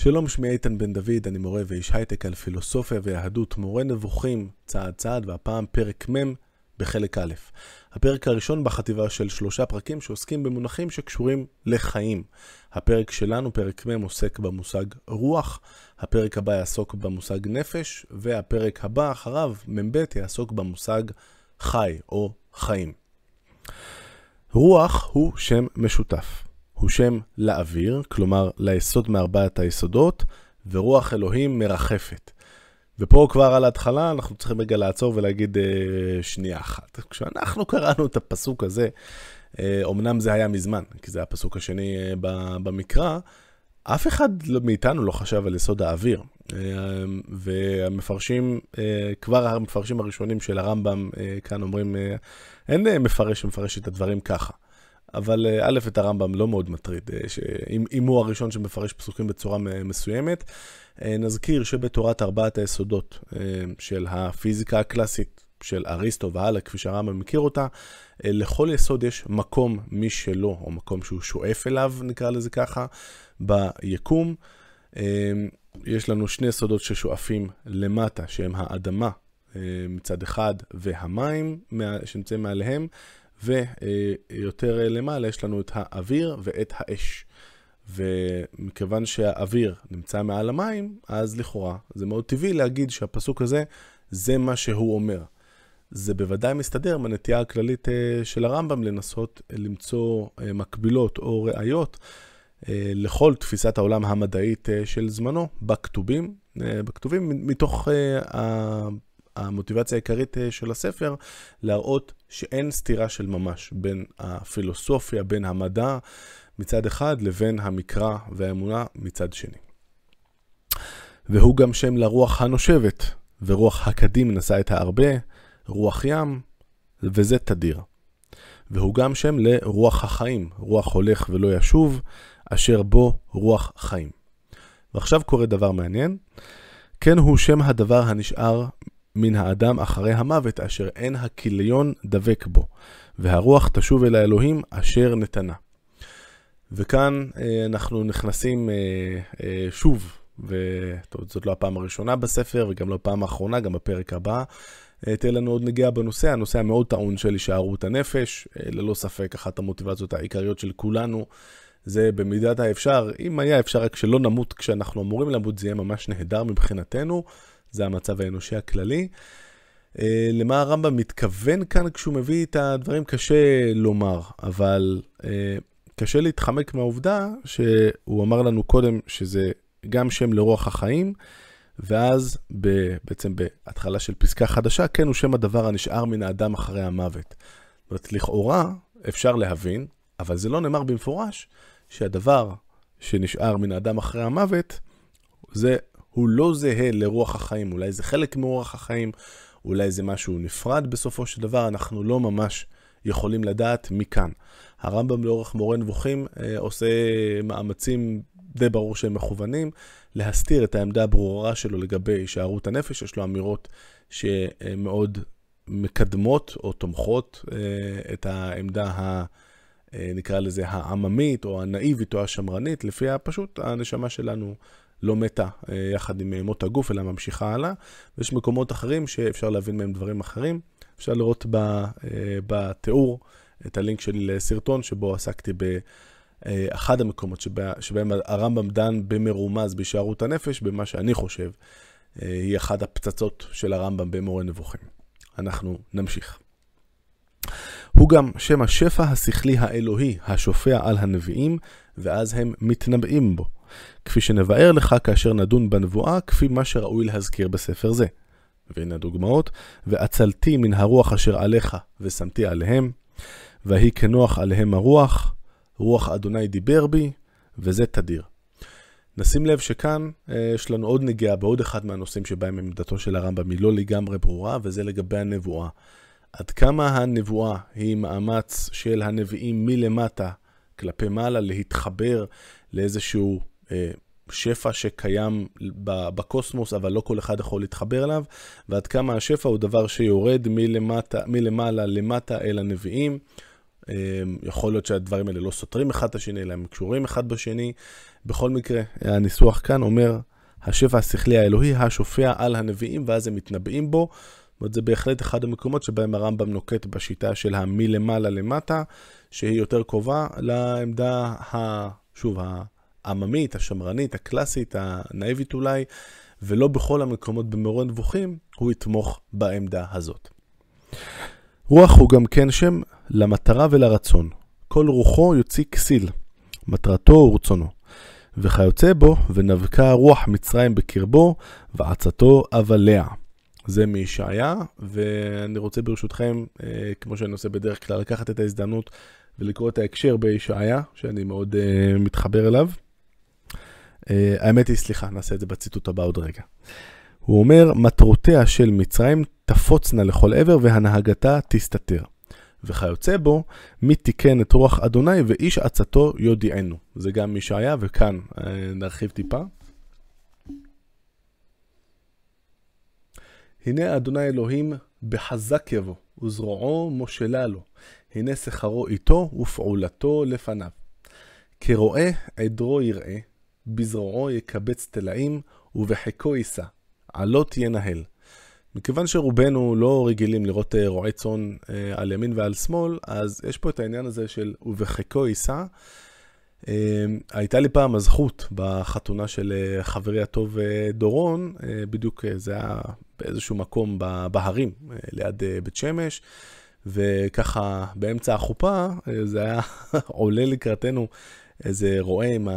שלום, שמי איתן בן דוד, אני מורה ואיש הייטק על פילוסופיה ויהדות, מורה נבוכים, צעד צעד, והפעם פרק מ' בחלק א'. הפרק הראשון בחטיבה של שלושה פרקים שעוסקים במונחים שקשורים לחיים. הפרק שלנו, פרק מ', עוסק במושג רוח, הפרק הבא יעסוק במושג נפש, והפרק הבא אחריו, מ"ב, יעסוק במושג חי או חיים. רוח הוא שם משותף. הוא שם לאוויר, כלומר ליסוד מארבעת היסודות, ורוח אלוהים מרחפת. ופה כבר על ההתחלה אנחנו צריכים רגע לעצור ולהגיד אה, שנייה אחת. כשאנחנו קראנו את הפסוק הזה, אה, אמנם זה היה מזמן, כי זה הפסוק השני אה, במקרא, אף אחד מאיתנו לא חשב על יסוד האוויר. אה, והמפרשים, אה, כבר המפרשים הראשונים של הרמב"ם אה, כאן אומרים, אה, אין אה, מפרש שמפרש את הדברים ככה. אבל אה, א', את הרמב"ם לא מאוד מטריד, אה, אם הוא הראשון שמפרש פסוקים בצורה מסוימת. אה, נזכיר שבתורת ארבעת היסודות של הפיזיקה הקלאסית, של אריסטו והלאה, כפי שהרמב"ם מכיר אותה, לכל יסוד יש מקום משלו, או מקום שהוא שואף אליו, נקרא לזה ככה, ביקום. יש לנו שני יסודות ששואפים למטה, שהם האדמה מצד אחד והמים שנמצאים מעליהם, ויותר למעלה יש לנו את האוויר ואת האש. ומכיוון שהאוויר נמצא מעל המים, אז לכאורה זה מאוד טבעי להגיד שהפסוק הזה, זה מה שהוא אומר. זה בוודאי מסתדר עם הנטייה הכללית אה, של הרמב"ם לנסות למצוא אה, מקבילות או ראיות אה, לכל תפיסת העולם המדעית של זמנו בכתובים, בכתובים מתוך המוטיבציה העיקרית אה, של הספר, להראות שאין סתירה של ממש בין הפילוסופיה, בין המדע מצד אחד, לבין המקרא והאמונה מצד שני. והוא גם שם לרוח הנושבת, ורוח הקדים נשא את ההרבה, רוח ים, וזה תדיר. והוא גם שם לרוח החיים, רוח הולך ולא ישוב, אשר בו רוח חיים. ועכשיו קורה דבר מעניין, כן הוא שם הדבר הנשאר מן האדם אחרי המוות, אשר אין הכיליון דבק בו, והרוח תשוב אל האלוהים אשר נתנה. וכאן אה, אנחנו נכנסים אה, אה, שוב, וזאת לא הפעם הראשונה בספר, וגם לא הפעם האחרונה, גם בפרק הבא. תהיה לנו עוד נגיעה בנושא, הנושא המאוד טעון של הישארות הנפש, ללא ספק אחת המוטיבציות העיקריות של כולנו. זה במידת האפשר, אם היה אפשר רק שלא נמות כשאנחנו אמורים למות, זה יהיה ממש נהדר מבחינתנו. זה המצב האנושי הכללי. אה, למה הרמב"ם מתכוון כאן כשהוא מביא את הדברים קשה לומר, אבל אה, קשה להתחמק מהעובדה שהוא אמר לנו קודם שזה גם שם לרוח החיים, ואז בעצם בהתחלה של פסקה חדשה, כן הוא שם הדבר הנשאר מן האדם אחרי המוות. זאת אומרת, לכאורה אפשר להבין, אבל זה לא נאמר במפורש, שהדבר שנשאר מן האדם אחרי המוות, זה הוא לא זהה לרוח החיים, אולי זה חלק מרוח החיים, אולי זה משהו נפרד בסופו של דבר, אנחנו לא ממש יכולים לדעת מכאן. הרמב"ם לאורך מורה נבוכים אה, עושה מאמצים די ברור שהם מכוונים, להסתיר את העמדה הברורה שלו לגבי הישארות הנפש, יש לו אמירות שמאוד מקדמות או תומכות אה, את העמדה ה... אה, נקרא לזה העממית או הנאיבית או השמרנית, לפי הפשוט הנשמה שלנו לא מתה אה, יחד עם אה, מות הגוף, אלא ממשיכה הלאה. ויש מקומות אחרים שאפשר להבין מהם דברים אחרים. אפשר לראות אה, בתיאור את הלינק שלי לסרטון שבו עסקתי באחד המקומות שבה, שבהם הרמב"ם דן במרומז בהישארות הנפש, במה שאני חושב היא אחת הפצצות של הרמב"ם במורה נבוכים. אנחנו נמשיך. הוא גם שם השפע השכלי האלוהי השופע על הנביאים, ואז הם מתנבאים בו. כפי שנבאר לך כאשר נדון בנבואה, כפי מה שראוי להזכיר בספר זה. והנה הדוגמאות, ועצלתי מן הרוח אשר עליך, ושמתי עליהם, ויהי כנוח עליהם הרוח, רוח אדוני דיבר בי, וזה תדיר. נשים לב שכאן אה, יש לנו עוד נגיעה בעוד אחד מהנושאים שבהם עמדתו של הרמב"ם היא לא לגמרי ברורה, וזה לגבי הנבואה. עד כמה הנבואה היא מאמץ של הנביאים מלמטה כלפי מעלה להתחבר לאיזשהו שפע שקיים בקוסמוס, אבל לא כל אחד יכול להתחבר אליו, ועד כמה השפע הוא דבר שיורד מלמטה, מלמעלה למטה אל הנביאים, יכול להיות שהדברים האלה לא סותרים אחד את השני, אלא הם קשורים אחד בשני. בכל מקרה, הניסוח כאן אומר, השפע השכלי האלוהי השופע על הנביאים, ואז הם מתנבאים בו. זאת אומרת, זה בהחלט אחד המקומות שבהם הרמב"ם נוקט בשיטה של המלמעלה למטה, שהיא יותר קרובה לעמדה, ה... שוב, העממית, השמרנית, הקלאסית, הנאיבית אולי, ולא בכל המקומות במורה נבוכים, הוא יתמוך בעמדה הזאת. רוח הוא גם כן שם למטרה ולרצון. כל רוחו יוציא כסיל, מטרתו ורצונו. וכיוצא בו, ונבקה רוח מצרים בקרבו, ועצתו אבליה. זה מישעיה, ואני רוצה ברשותכם, אה, כמו שאני עושה בדרך כלל, לקחת את ההזדמנות ולקרוא את ההקשר בישעיה, שאני מאוד uh, מתחבר אליו. Uh, האמת היא, סליחה, נעשה את זה בציטוט הבא עוד רגע. הוא אומר, מטרותיה של מצרים תפוצנה לכל עבר והנהגתה תסתתר. וכיוצא בו, מי תיקן את רוח אדוני ואיש עצתו יודיענו. זה גם מישעיה, וכאן uh, נרחיב טיפה. הנה אדוני אלוהים בחזק יבוא, וזרועו מושלה לו. הנה שכרו איתו ופעולתו לפניו. כרועה עדרו יראה, בזרועו יקבץ תלאים, ובחיקו יישא, עלות ינהל. מכיוון שרובנו לא רגילים לראות אה, רועי צאן אה, על ימין ועל שמאל, אז יש פה את העניין הזה של ובחיקו יישא. אה, הייתה לי פעם הזכות בחתונה של חברי הטוב דורון, בדיוק זה היה באיזשהו מקום בהרים ליד בית שמש. וככה באמצע החופה זה היה עולה לקראתנו איזה רועה עם,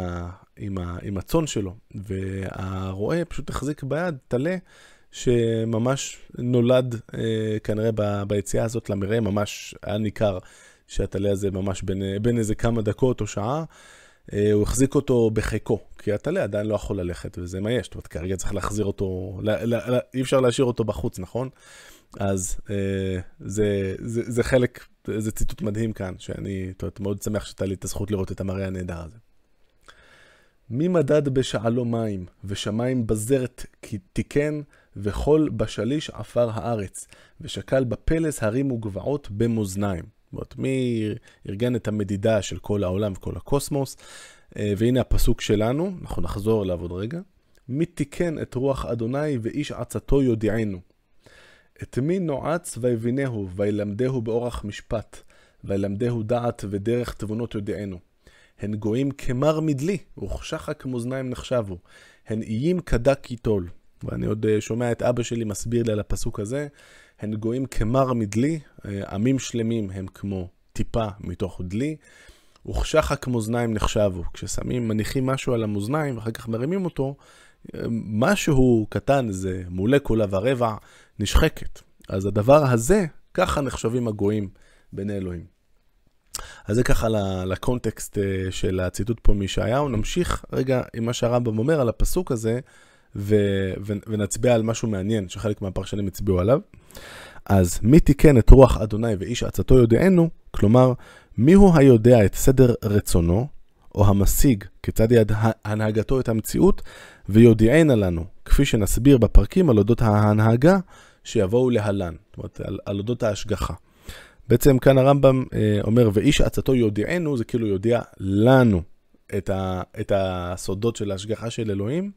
עם, ה, עם הצאן שלו, והרועה פשוט החזיק ביד טלה שממש נולד אה, כנראה ב, ביציאה הזאת למרעה, ממש היה ניכר שהטלה הזה ממש בין, בין איזה כמה דקות או שעה. אה, הוא החזיק אותו בחיקו, כי הטלה עדיין לא יכול ללכת, וזה מה יש. זאת אומרת, כרגע צריך להחזיר אותו, לא, לא, לא, אי אפשר להשאיר אותו בחוץ, נכון? אז אה, זה, זה, זה חלק, זה ציטוט מדהים כאן, שאני תות, מאוד שמח שהייתה לי את הזכות לראות את המראה הנהדר הזה. מי מדד בשעלו מים, ושמיים בזרת תיקן, וכל בשליש עפר הארץ, ושקל בפלס הרים וגבעות במאזניים. זאת אומרת, מי ארגן את המדידה של כל העולם וכל הקוסמוס, אה, והנה הפסוק שלנו, אנחנו נחזור אליו עוד רגע. מי תיקן את רוח אדוני ואיש עצתו יודיענו. את מי נועץ ויבינהו, וילמדהו באורח משפט, וילמדהו דעת ודרך תבונות יודענו. הן גויים כמר מדלי, וכשחק מאזניים נחשבו. הן איים כדק ייטול. ואני עוד אה, שומע את אבא שלי מסביר לי על הפסוק הזה. הן גויים כמר מדלי, אה, עמים שלמים הם כמו טיפה מתוך דלי. וכשחק מאזניים נחשבו. כששמים, מניחים משהו על המאזניים ואחר כך מרימים אותו, אה, משהו קטן, זה מולקולה ורבע, נשחקת. אז הדבר הזה, ככה נחשבים הגויים בעיני אלוהים. אז זה ככה לקונטקסט אה, של הציטוט פה מישעיהו. נמשיך רגע עם מה שהרמב"ם אומר על הפסוק הזה, ו- ו- ונצביע על משהו מעניין שחלק מהפרשנים הצביעו עליו. אז מי תיקן את רוח אדוני ואיש עצתו יודענו, כלומר, מיהו היודע את סדר רצונו, או המשיג כיצד יד הנהגתו את המציאות, ויודיענה לנו, כפי שנסביר בפרקים על אודות ההנהגה שיבואו להלן, זאת אומרת, על, על אודות ההשגחה. בעצם כאן הרמב"ם אה, אומר, ואיש עצתו יודיענו, זה כאילו יודיע לנו את, ה, את הסודות של ההשגחה של אלוהים,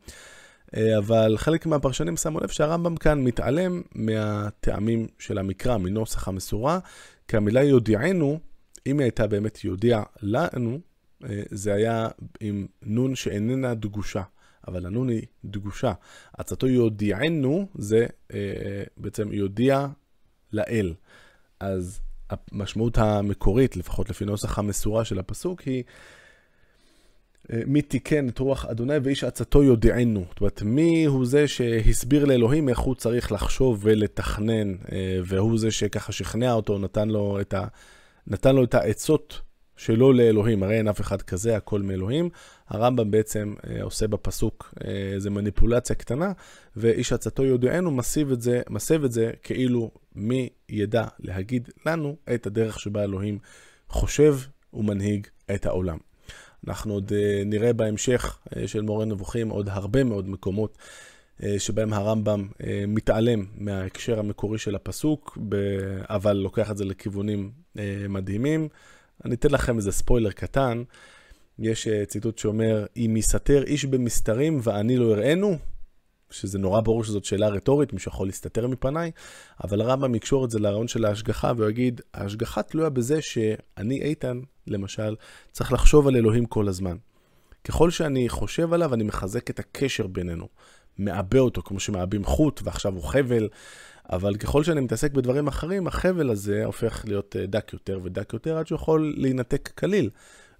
אה, אבל חלק מהפרשנים שמו לב שהרמב"ם כאן מתעלם מהטעמים של המקרא, מנוסח המסורה, כי המילה יודיענו, אם היא הייתה באמת יודיע לנו, אה, זה היה עם נון שאיננה דגושה. אבל הנון היא דגושה. עצתו יודיענו זה בעצם יודיע לאל. אז המשמעות המקורית, לפחות לפי נוסח המסורה של הפסוק, היא אה, מי תיקן את רוח אדוני ואיש עצתו יודיענו. זאת אומרת, מי הוא זה שהסביר לאלוהים איך הוא צריך לחשוב ולתכנן, אה, והוא זה שככה שכנע אותו, נתן לו את, ה, נתן לו את העצות שלא לאלוהים, הרי אין אף אחד כזה, הכל מאלוהים. הרמב"ם בעצם אה, עושה בפסוק איזה מניפולציה קטנה, ואיש עצתו יודענו מסיב את זה, מסב את זה כאילו מי ידע להגיד לנו את הדרך שבה אלוהים חושב ומנהיג את העולם. אנחנו עוד אה, נראה בהמשך אה, של מורה נבוכים עוד הרבה מאוד מקומות אה, שבהם הרמב"ם מתעלם מההקשר המקורי של הפסוק. אבל לוקח את זה לכיוונים מדהימים. אני אתן לכם איזה ספוילר קטן. יש ציטוט שאומר, אם יסתר איש במסתרים ואני לא אראנו, שזה נורא ברור שזאת שאלה רטורית, מישהו יכול להסתתר מפניי, אבל הרמב"ם יקשור את זה לרעיון של ההשגחה, והוא יגיד, ההשגחה תלויה בזה שאני, איתן, למשל, צריך לחשוב על אלוהים כל הזמן. ככל שאני חושב עליו, אני מחזק את הקשר בינינו. מעבה אותו, כמו שמעבים חוט, ועכשיו הוא חבל, אבל ככל שאני מתעסק בדברים אחרים, החבל הזה הופך להיות אה, דק יותר ודק יותר, עד שהוא יכול להינתק כליל.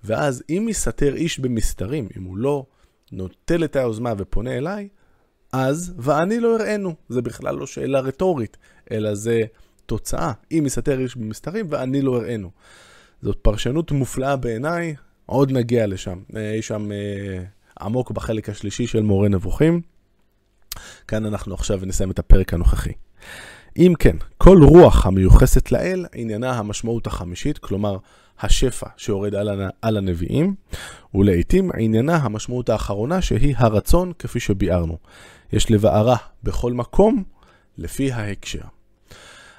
ואז אם יסתר איש במסתרים, אם הוא לא נוטל את היוזמה ופונה אליי, אז ואני לא אראנו. זה בכלל לא שאלה רטורית, אלא זה תוצאה. אם יסתר איש במסתרים ואני לא אראנו. זאת פרשנות מופלאה בעיניי, עוד נגיע לשם. אה, יש שם אה, עמוק בחלק השלישי של מורה נבוכים. כאן אנחנו עכשיו נסיים את הפרק הנוכחי. אם כן, כל רוח המיוחסת לאל עניינה המשמעות החמישית, כלומר השפע שיורד על הנביאים, ולעיתים עניינה המשמעות האחרונה שהיא הרצון כפי שביארנו. יש לבערה בכל מקום לפי ההקשר.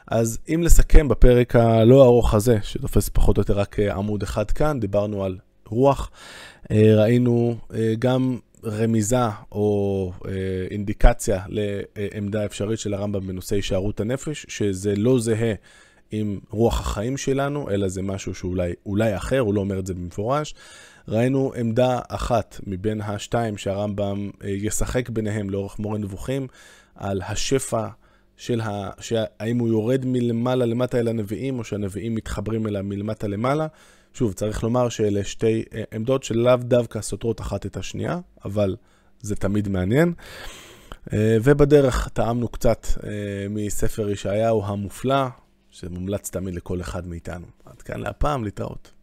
אז אם לסכם בפרק הלא ארוך הזה, שתופס פחות או יותר רק עמוד אחד כאן, דיברנו על רוח, אה, ראינו אה, גם רמיזה או אה, אינדיקציה לעמדה אפשרית של הרמב"ם בנושא הישארות הנפש, שזה לא זהה עם רוח החיים שלנו, אלא זה משהו שאולי אולי אחר, הוא לא אומר את זה במפורש. ראינו עמדה אחת מבין השתיים שהרמב"ם אה, ישחק ביניהם לאורך מורה נבוכים, על השפע של ה... האם הוא יורד מלמעלה למטה אל הנביאים, או שהנביאים מתחברים אליו מלמטה למעלה. שוב, צריך לומר שאלה שתי אה, עמדות שלאו דווקא סותרות אחת את השנייה, אבל זה תמיד מעניין. אה, ובדרך טעמנו קצת מספר ישעיהו המופלא, שמומלץ תמיד לכל אחד מאיתנו. עד כאן להפעם, להתראות.